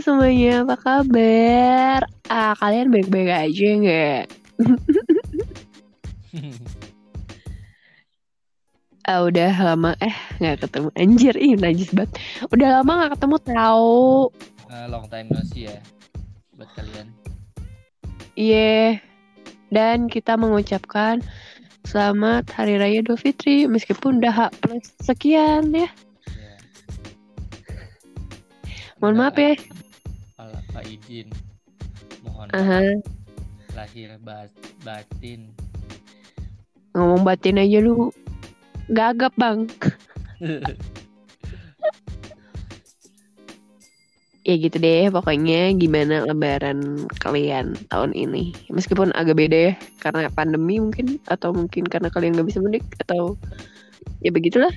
semuanya, apa kabar? Ah, kalian baik-baik aja nggak? ah, udah lama eh nggak ketemu anjir ih najis banget udah lama nggak ketemu tahu uh, long time no see ya buat kalian iya yeah. dan kita mengucapkan selamat hari raya Idul Fitri meskipun udah plus sekian ya yeah. mohon maaf ya Pak izin. Mohon uh -huh. lahir bat batin. Ngomong batin aja lu gagap bang. Ya gitu deh pokoknya gimana lebaran kalian tahun ini? Meskipun agak beda ya karena pandemi mungkin atau mungkin karena kalian nggak bisa mudik atau ya begitulah.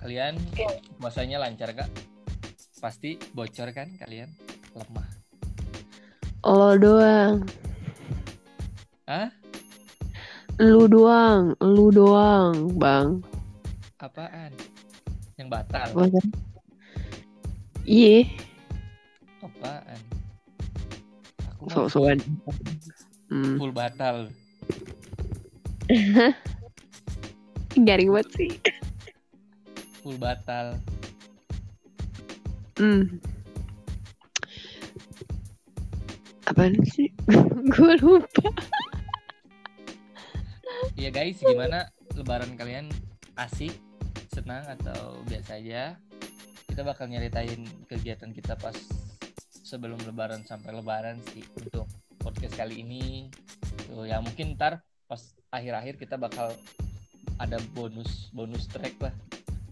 Kalian puasanya lancar kak pasti bocor kan kalian? Lemah. Lo doang. Ah lu doang lu doang bang. Apaan? Yang batal? Iya. Apaan? Aku so soan hmm. full batal. Garing banget sih. Full batal Hmm. Apaan sih? Gue lupa. Iya guys, gimana lebaran kalian asik, senang atau biasa aja? Kita bakal nyeritain kegiatan kita pas sebelum lebaran sampai lebaran sih untuk podcast kali ini. Tuh ya mungkin ntar pas akhir-akhir kita bakal ada bonus bonus track lah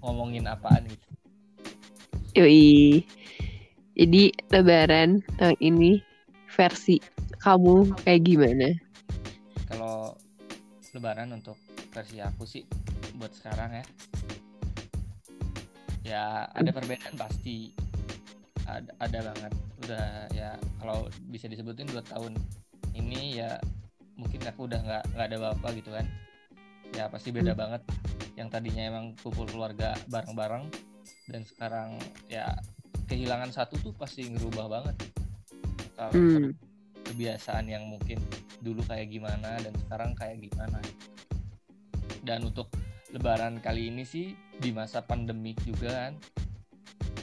ngomongin apaan gitu. Yoi. Jadi lebaran tahun ini versi kamu kayak gimana? Kalau lebaran untuk versi aku sih buat sekarang ya. Ya ada perbedaan pasti. Ada, ada banget. Udah ya kalau bisa disebutin dua tahun ini ya mungkin aku udah nggak nggak ada bapak gitu kan. Ya pasti beda hmm. banget. Yang tadinya emang kumpul keluarga bareng-bareng dan sekarang ya kehilangan satu tuh pasti ngerubah banget. Kalau hmm. kebiasaan yang mungkin dulu kayak gimana dan sekarang kayak gimana. Dan untuk lebaran kali ini sih di masa pandemik juga kan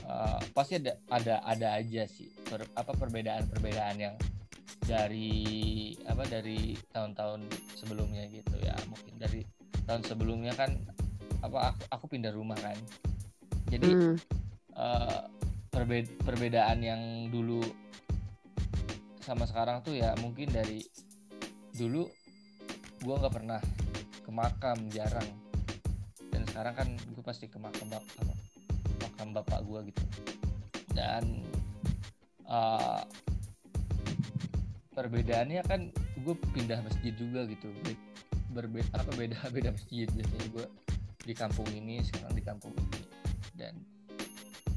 uh, pasti ada ada ada aja sih per, apa perbedaan-perbedaan yang dari apa dari tahun-tahun sebelumnya gitu ya. Mungkin dari tahun sebelumnya kan apa aku, aku pindah rumah kan jadi hmm. uh, perbe perbedaan yang dulu sama sekarang tuh ya mungkin dari dulu gue nggak pernah ke makam jarang. Dan sekarang kan gue pasti ke makam bapak makam bapak gue gitu. Dan uh, perbedaannya kan gue pindah masjid juga gitu. Berbeda apa beda beda masjid. Biasanya gue di kampung ini sekarang di kampung ini dan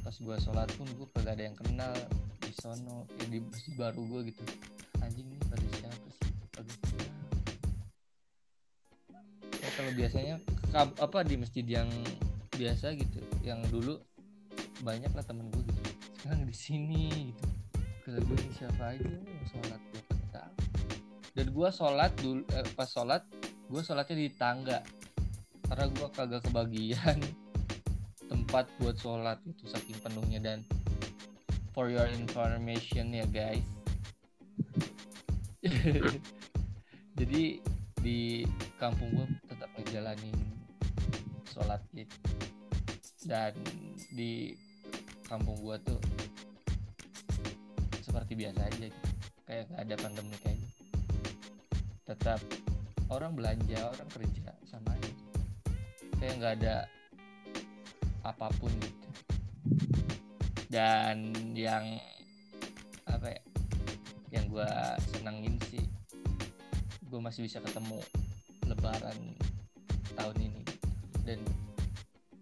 pas gue sholat pun gue kagak ada yang kenal di sono ya di masjid baru gue gitu. Anjing nih pada siapa sih? Ya, kalau biasanya apa di masjid yang biasa gitu yang dulu banyak lah temen gue gitu. Sekarang di sini gitu. Kalau gue ini siapa aja yang sholat? Gue tahu. Dan gue sholat dulu eh, pas sholat gue sholatnya di tangga. Karena gue kagak kebagian tempat buat sholat itu saking penuhnya. Dan for your information ya guys. Jadi di kampung gue tetap ngejalanin sholat gitu. Dan di kampung gue tuh seperti biasa aja gitu. kayak gak ada pandemi kayak gitu. Tetap orang belanja orang kerja sama aja. Kayak nggak ada apa pun gitu. Dan yang apa ya yang gue senengin sih gue masih bisa ketemu lebaran tahun ini. Dan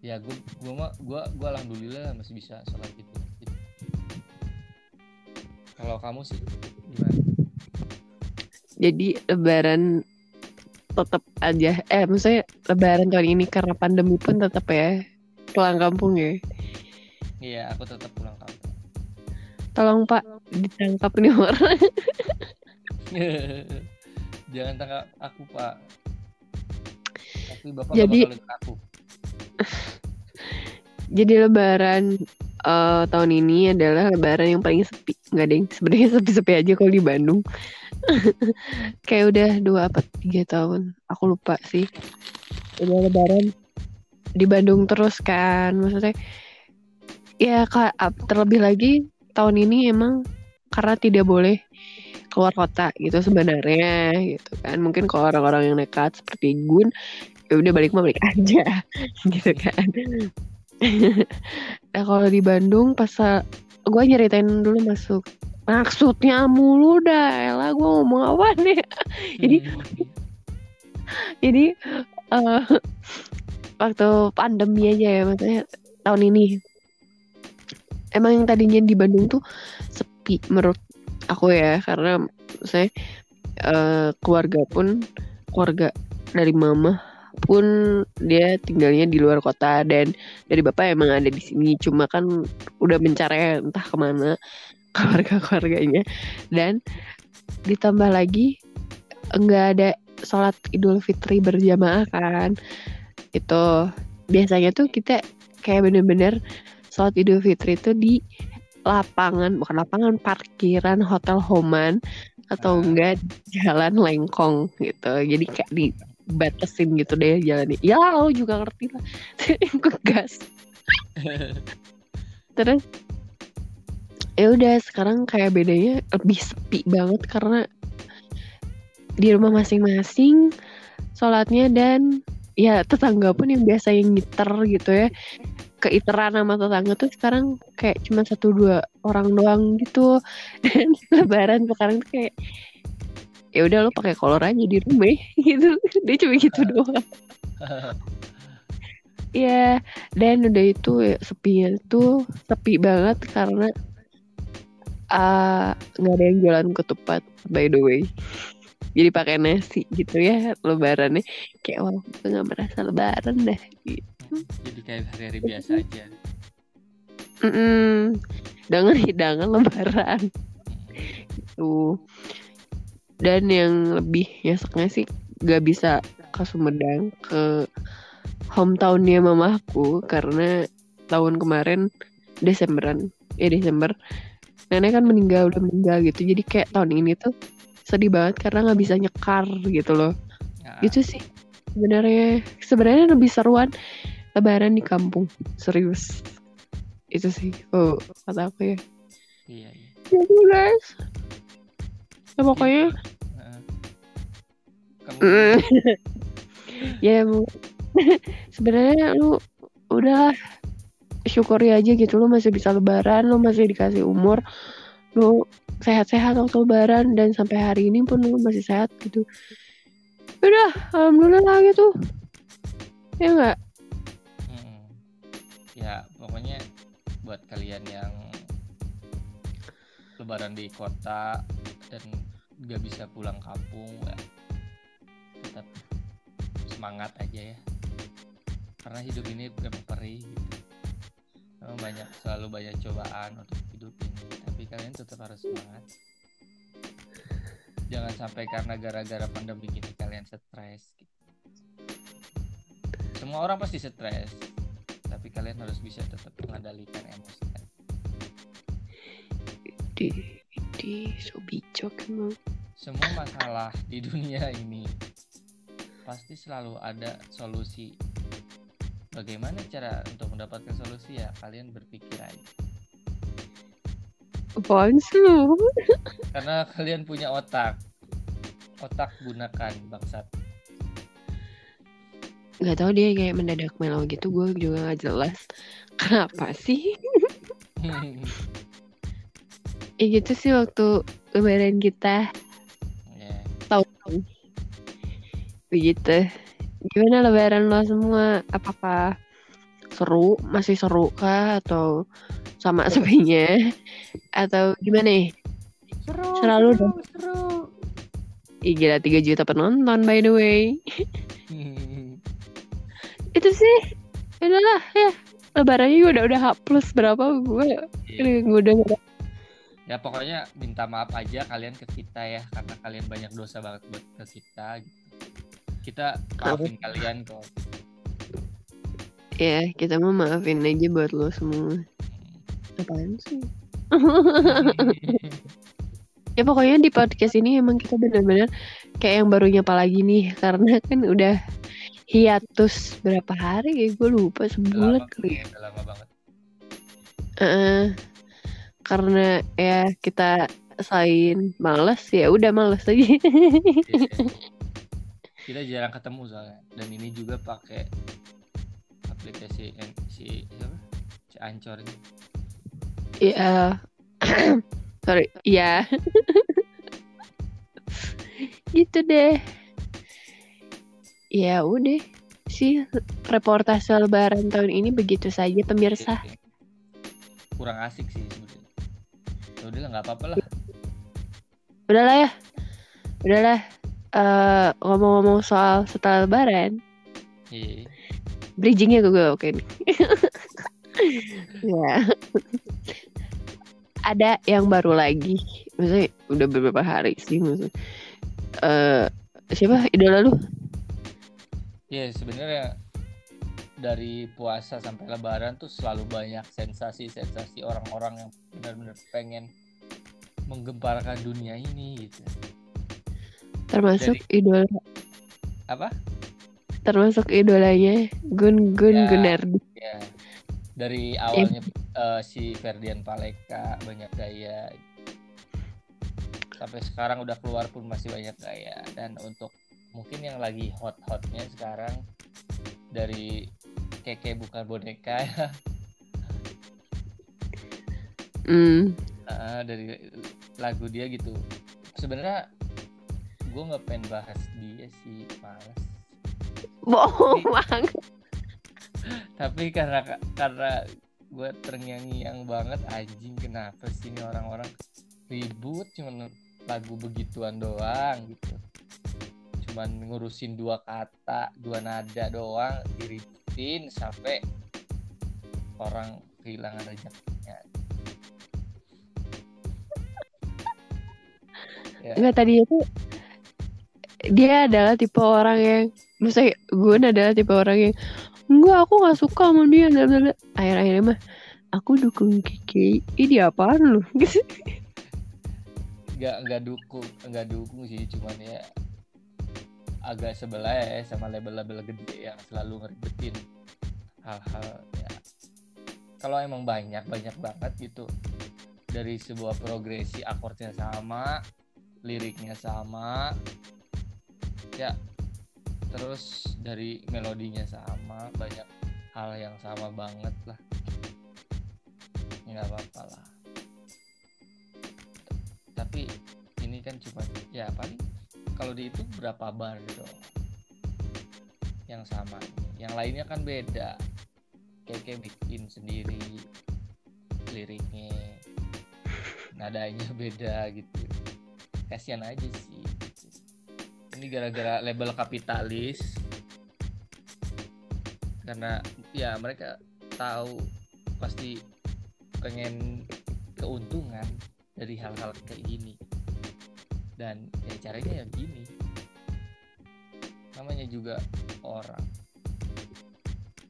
ya gue gue mah gue gue alhamdulillah masih bisa sholat gitu, gitu. kalau kamu sih gimana? Jadi lebaran tetap aja eh maksudnya lebaran tahun ini karena pandemi pun tetap ya pulang kampung ya iya aku tetap pulang kampung Tolong Pak ditangkap nih orang. jangan tangkap aku pak tapi bapak Jadi- bakal aku Jadi Lebaran eh, tahun ini adalah Lebaran yang paling sepi. Enggak deh, sebenarnya sepi-sepi aja kalau di Bandung. Kayak udah dua apa tiga tahun. Aku lupa sih. Udah Lebaran di Bandung terus kan. Maksudnya ya kak terlebih lagi tahun ini emang karena tidak boleh keluar kota gitu sebenarnya gitu kan. Mungkin kalau orang-orang yang nekat seperti Gun ya udah balik mah balik aja gitu kan. nah kalau di Bandung pas gue nyeritain dulu masuk maksudnya mulu dah lah gue ngomong apa nih Jadi- jadi eh, waktu pandemi aja ya maksudnya tahun ini. Emang yang tadinya di Bandung tuh sepi menurut aku ya karena saya eh, keluarga pun keluarga dari mama pun dia tinggalnya di luar kota dan dari bapak emang ada di sini. Cuma kan udah mencari entah ke mana keluarga keluarganya dan ditambah lagi nggak ada sholat idul fitri berjamaah kan itu biasanya tuh kita kayak bener-bener sholat idul fitri itu di lapangan bukan lapangan parkiran hotel Homan atau Ah. enggak jalan lengkong gitu. Jadi kayak dibatasin gitu deh jalannya. Ya lo juga ngerti lah. Ikut gas. Terus ya udah sekarang kayak bedanya lebih sepi banget karena di rumah masing-masing sholatnya dan ya tetangga pun yang biasa yang ngiter gitu ya. Keiteran sama tetangga tuh sekarang kayak cuma satu dua orang doang gitu. Dan lebaran sekarang tuh kayak ya udah lo pakai kolor aja di rumah gitu. Dia cuma gitu doang. Ya dan udah itu ya, sepinya tuh sepi banget karena ah, nggak ada yang jualan ketupat by the way jadi pakai nasi gitu ya lebarannya. Kayak wah gue nggak merasa lebaran dah gitu. Jadi kayak hari-hari biasa aja. Mm-mm. dengan hidangan lebaran. Tuh dan yang lebih nyeseknya sih gak bisa ke Sumedang ke hometownnya mamaku karena tahun kemarin Desemberan ya Desember nenek kan meninggal udah meninggal gitu. Jadi kayak tahun ini tuh sedih banget karena nggak bisa nyekar gitu loh. Nah, itu sih sebenarnya. Sebenarnya lebih seruan lebaran di kampung. Serius. Itu sih oh kata aku ya. Iya iya. Gitu guys. Ya pokoknya. Heeh. kamu Mm. ya Bu. sebenarnya lu udah syukuri aja gitu lu masih bisa lebaran lu masih dikasih umur lu sehat-sehat waktu lebaran dan sampai hari ini pun lu masih sehat gitu. Udah alhamdulillah gitu. Ya enggak Mm-mm. ya pokoknya buat kalian yang lebaran di kota dan nggak bisa pulang kampung ya tetap semangat aja ya. Karena hidup ini memang perih gitu. banyak selalu banyak cobaan untuk hidup ini tapi kalian tetap harus semangat. Jangan sampai karena gara-gara pandemi ini kalian stres gitu. semua orang pasti stres tapi kalian harus bisa tetap mengendalikan emosi kalian. di di so bicok emang. Semua masalah di dunia ini pasti selalu ada solusi. Bagaimana cara untuk mendapatkan solusi ya? Kalian berpikir aja apaan sih lu? Karena kalian punya otak. Otak gunakan bangsat. Nggak tahu dia kayak mendadak melo gitu gue juga nggak jelas. Kenapa sih? Ya gitu sih waktu lebaran kita. Ya tahun begitu. Gimana lebaran lo semua? Apakah seru? Masih seru kah? Atau sama sepinya. atau gimana nih? Seru Selalu seru, seru. Ih, gila 3 juta penonton by the way. Itu sih adalah ya. Lebarannya juga udah udah H plus berapa? Gue Iya. gue udah ya pokoknya minta maaf aja kalian ke kita ya karena kalian banyak dosa banget buat ke kita gitu. kita maafin kalian kok. Ya kita mau maafin aja buat lo semua. Hmm. Apaan sih? Ya pokoknya di podcast ini emang kita benar-benar kayak yang baru nyapa lagi nih karena kan udah hiatus berapa hari ya? Gue lupa sebulan kali. udah lama banget. Heeh. karena ya kita selain males ya udah males Iya. kita jarang ketemu soalnya. Dan ini juga pakai aplikasi yang- si siapa? Si Ancor ini ya sorry. Ya gitu deh. Ya udah sih reportase lebaran tahun ini begitu saja pemirsa. Iya, kurang asik sih sebenarnya. Ya udah lah nggak apa-apa lah. Udahlah ya. Udahlah Eh, ngomong-ngomong soal setelah lebaran. Iya. Bridgingnya gue oke nih. Ya ada yang baru lagi maksudnya udah beberapa hari sih maksudnya eh siapa idola lu Iya sebenarnya dari puasa sampai lebaran tuh selalu banyak sensasi-sensasi orang-orang yang benar-benar pengen menggemparkan dunia ini gitu. termasuk idola Apa? termasuk idolanya Gun Gun Ya. Gunardi Ya. Dari awalnya eh, si Ferdian Paleka banyak gaya. Sampai sekarang udah keluar pun masih banyak gaya. Dan untuk mungkin yang lagi hot-hotnya sekarang dari keke bukan boneka. Ya hmm. Ah, dari lagu dia gitu. Sebenarnya gue nggak pengen bahas dia sih malas bohong Tapi- tapi karena karena gue terngiang-ngiang banget anjing kenapa sih ini orang-orang ribut? Cuman lagu begituan doang gitu. Cuman ngurusin dua kata dua nada doang diributin sampai orang kehilangan rezekinya. Ya. Enggak tadi itu dia adalah tipe orang yang misalnya gue adalah tipe orang yang enggak aku nggak suka sama dia bla, bla, bla." akhir-akhirnya mah aku dukung Kiki ini apaan lu? Nggak nggak dukung nggak dukung sih cuman ya agak sebelah ya sama label-label gede yang selalu ngeribetin hal-hal ya. Kalau emang banyak banyak banget gitu. Dari sebuah progresi akordnya sama liriknya sama ya terus dari melodinya sama banyak hal yang sama banget lah. Ya, nggak apa-apa lah. Tapi ini kan cuma ya paling kalau dihitung berapa bar gitu yang sama yang lainnya kan beda. Keke bikin sendiri liriknya nadanya beda gitu. Kasihan aja sih. Ini gara-gara label kapitalis. Karena ya mereka tahu pasti pengen keuntungan dari hal-hal kayak gini. Dan ya caranya ya gini. Namanya juga orang.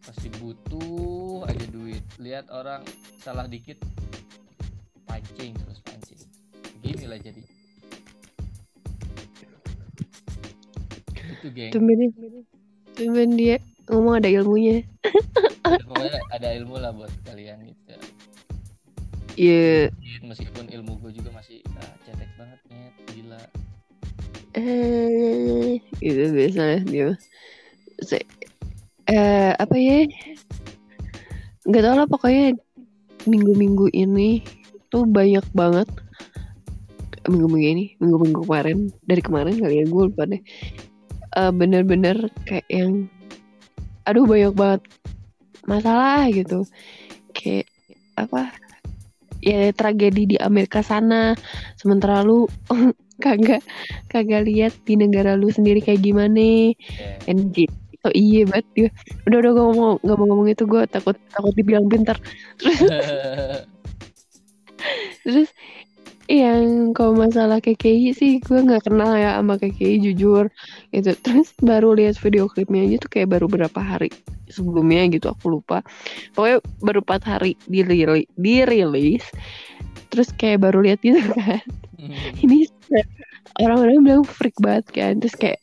Pasti butuh aja duit. Lihat orang salah dikit pancing terus pancing. Lah jadi itu geng. Tumben tumben dia ngomong ada ilmunya. Pokoknya ada ilmu lah buat kalian gitu. Ya meskipun ilmu gue juga masih ah, cetek banget nyet gila. Eh itu biasa lah dia Se- eh apa ya? Nggak tahu lah pokoknya minggu-minggu ini tuh banyak banget. Minggu-minggu ini minggu-minggu kemarin. Dari kemarin kali ya gue lupa deh Eh, bener-bener kayak yang aduh banyak banget masalah gitu. Kayak apa ya tragedi di Amerika sana. Sementara lu kagak kagak lihat di negara lu sendiri kayak gimana. Ya kan gitu oh iya banget dia udah udah gue ngomong nggak mau ngomong itu gue takut takut dibilang pintar terus terus yang kalau masalah KKI sih gue nggak kenal ya sama KKI jujur. Gitu terus baru lihat video klipnya aja tuh kayak baru berapa hari sebelumnya gitu aku lupa. Pokoknya baru empat hari dirilis dirilis terus kayak baru lihat gitu kan. Ini orang-orang bilang freak banget kan terus kayak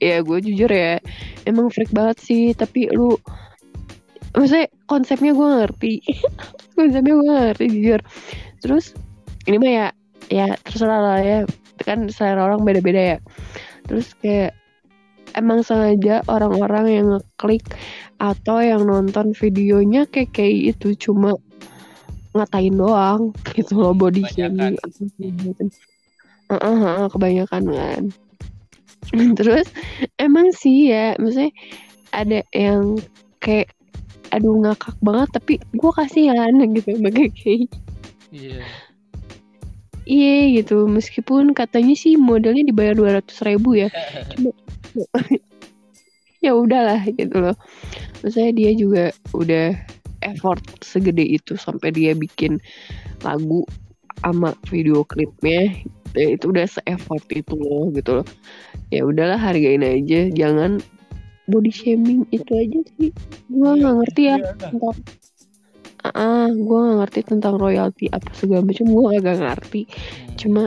ya gue jujur ya emang freak banget sih tapi lu maksudnya konsepnya gue ngerti. Konsepnya gue ngerti jujur. Terus ini mah ya ya terserah lah ya. Kan selera orang beda-beda ya. Terus kayak emang sengaja orang-orang yang ngeklik atau yang nonton videonya kayak kayak itu cuma ngatain doang gitu loh body shaming uh, uh, uh, kebanyakan kan. Terus emang sih ya maksudnya ada yang kayak aduh ngakak banget tapi gue kasihan gitu sama kayak iya iya gitu. Meskipun katanya sih modelnya dibayar dua ratus ribu ya. Cuma ya udahlah gitu loh. Maksudnya dia juga udah effort segede itu sampai dia bikin lagu sama video klipnya. Ya itu udah se-effort itu loh gitu loh. Ya udahlah hargain aja. Jangan body shaming itu aja sih. Gue Iya, nggak ngerti ya. tentang ah gue nggak ngerti tentang royalti apa segala macam gue agak ngerti. Hmm. cuma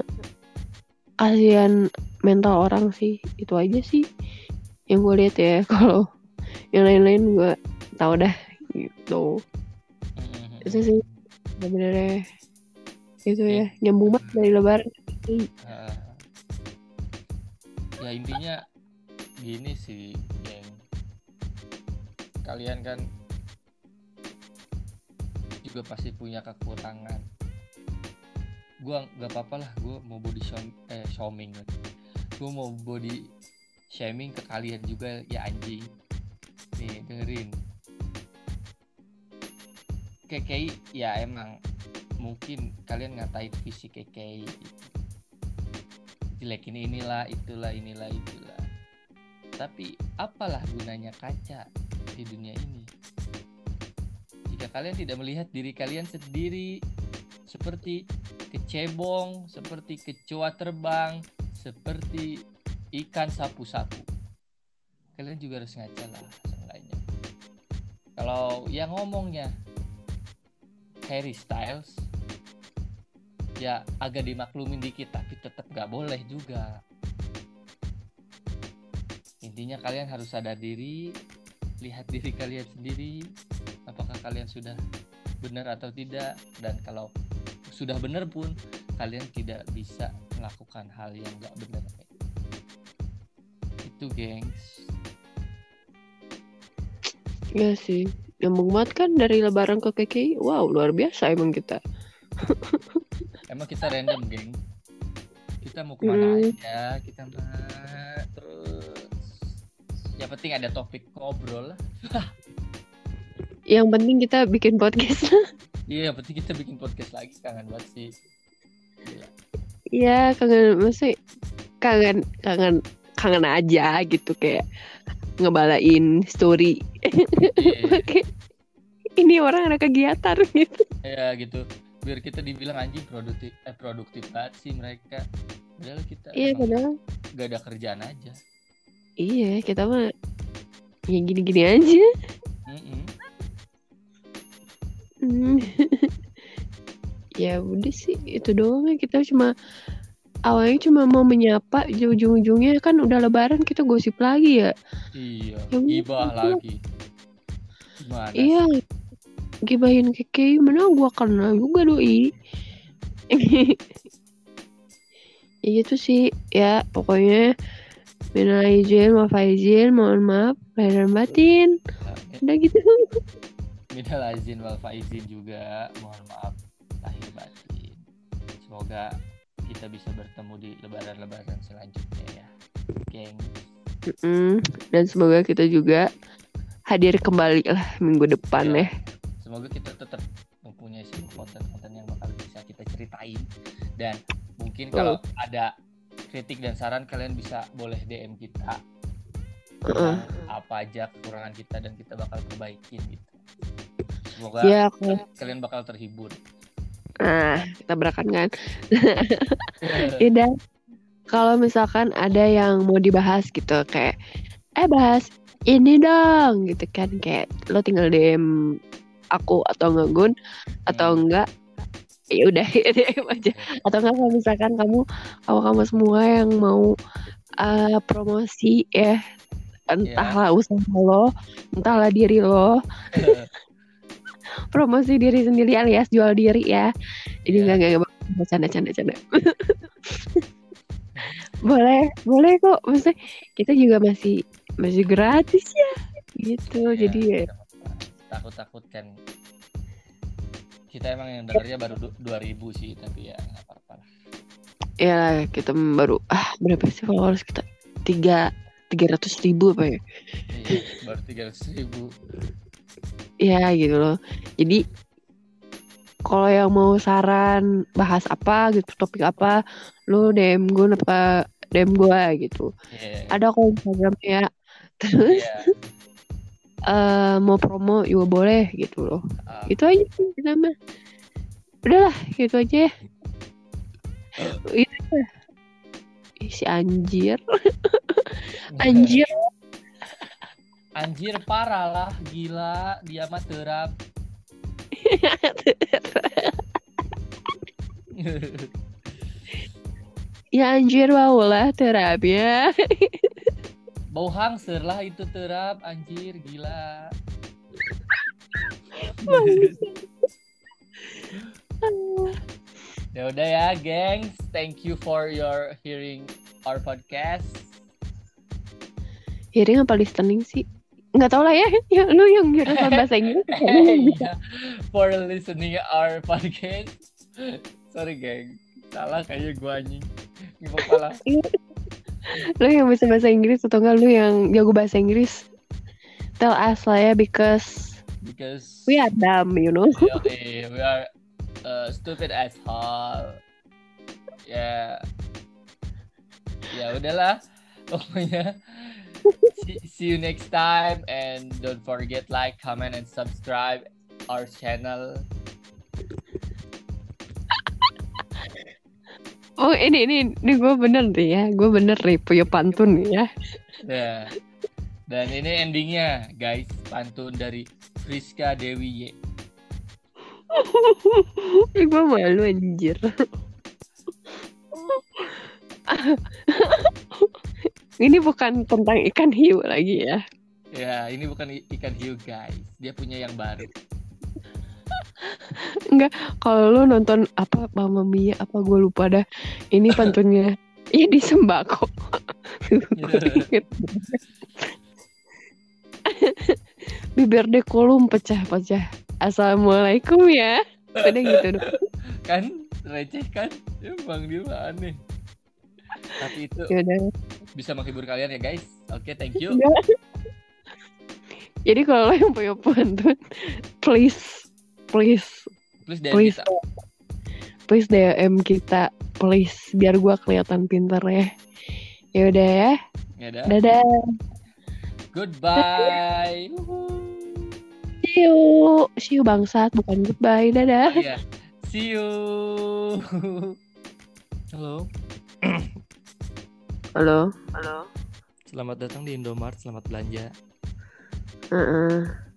kasihan mental orang sih itu aja sih yang gue lihat ya. Kalau yang lain-lain gue tahu dah gitu. Hmm. itu sih sebenarnya itu ya. Nyambung banget dari lebaran. Ya intinya gini sih geng. Kalian kan juga pasti punya kekurangan. Gua nggak apa-apa lah gua mau body sham- eh shaming gua mau body shaming ke kalian juga ya anjing. Nih dengerin. KKI ya emang mungkin kalian ngatain fisik KKI jelekin inilah itulah inilah itulah. Tapi apalah gunanya kaca di dunia ini kalian tidak melihat diri kalian sendiri. Seperti kecebong seperti kecoa terbang seperti ikan sapu-sapu. Kalian juga harus ngaca lah seenggaknya. Kalau yang ngomongnya Harry Styles ya agak dimaklumin dikit tapi tetap gak boleh juga. Intinya kalian harus sadar diri lihat diri kalian sendiri kalian sudah benar atau tidak dan kalau sudah benar pun kalian tidak bisa melakukan hal yang gak benar. Itu gengs. Ya sih. Nyambung banget kan dari lebaran ke KKI wow luar biasa emang kita. Emang kita random geng. Kita mau ke mana Hmm. aja kita mah terus. Yang penting ada topik ngobrol lah yang penting kita bikin podcast. Iya yang penting kita bikin podcast lagi kangen banget sih. Iya kangen masih kangen kangen kangen aja gitu kayak ngebalain story. Iya, Kayak, ini orang ada kegiatan gitu. Ya gitu. Biar kita dibilang anjing produktif eh produktif banget sih mereka. Padahal kita iya padahal. gak ada kerjaan aja. Iya kita mah ya gini-gini aja. Mm-mm. Hmm. ya udah sih itu doang ya. Kita cuma awalnya cuma mau menyapa ujung-ujungnya kan udah lebaran kita gosip lagi ya. Iya Ya gibah lagi. Gimana iya gibahin keke mana gua kenal juga doi. Ya gitu sih ya pokoknya. Minal izin maaf izin mohon maaf lahir dan batin sih udah gitu Minal izin wal faizin juga. Mohon maaf lahir batin. Semoga kita bisa bertemu di lebaran-lebaran selanjutnya ya geng Mm-mm. dan semoga kita juga hadir kembali lah minggu depan Iya. ya. Semoga kita tetap mempunyai sebuah konten-konten yang bakal bisa kita ceritain. Dan mungkin kalau ada kritik dan saran kalian bisa boleh DM kita. Heeh. apa aja kekurangan kita dan kita bakal perbaikin gitu semoga ya kalau kalian bakal terhibur. Nah tabrakan kan? Ida kalau misalkan ada yang mau dibahas gitu kayak eh bahas ini dong gitu kan kayak lo tinggal DM aku atau enggak Gun atau Hmm. enggak ya udah DM aja. Atau enggak kalau misalkan kamu kamu kamu semua yang mau uh, promosi ya entahlah usaha lo entahlah diri lo promosi diri sendiri alias jual diri ya. Jadi Iya. nggak nggak nggak bercanda canda canda boleh boleh kok. Maksudnya kita juga masih masih gratis ya. Gitu. Ya, jadi ya. takut takut kan. Kita emang yang dengarnya baru du- 2000 sih tapi ya nggak apa-apa lah. Ya kita baru ah berapa sih followers kita? Tiga tiga ratus ribu apa ya? Iya baru 300 ribu ya gitu loh. Jadi kalau yang mau saran bahas apa gitu topik apa lu DM gue apa DM gue gitu. Iya, ada kok Instagramnya terus iya. eh, mau promo juga boleh gitu loh. Ah, itu aja sih mah udahlah gitu aja ya. Itu. Ih, si anjir. Anjir anjir parah lah. Gila dia mah terap ya anjir mau lah terapi bau hangser lah itu terap anjir gila. Ya udah ya gengs. Thank you for your hearing our podcast. Hearing apa listening sih nggak tau lah ya, ya lu yang jurusan bahasa Inggris. Iya, for listening our podcast. Sorry geng. Salah kayaknya gua anjing. Apa-apa lah. Lu yang bisa bahasa Inggris atau enggak lu yang jago bahasa Inggris. Tell us lah ya because because we are dumb you know. Yoi, we are uh, stupid asshole. Ya, ya udahlah. Pokoknya see, see you next time and don't forget like, comment and subscribe our channel. oh ini ini ini gue bener nih ya gue bener nih punya pantun nih ya Ya. Dan ini endingnya guys, pantun dari Friska Dewi Y. Gue malu anjir ini bukan tentang ikan hiu lagi ya Ya, ini bukan ikan hiu guys, dia punya yang baru. kalau lu nonton apa Mama Mia apa gue lupa dah ini pantunnya Iya di sembako bibir dekolum pecah-pecah assalamualaikum ya udah gitu dong kan receh kan? Emang dia aneh. Tapi itu Yaudah. Bisa menghibur kalian ya guys. Oke, thank you. jadi kalau lo yang punya pantun please please Please DM please kita. please DM kita please biar gua kelihatan pinter ya ya udah ya Ya dah. dadah Goodbye. see you see you bangsat bukan goodbye dadah Iya. See you. Halo. halo halo Selamat datang di Indomart. Selamat belanja. Heeh.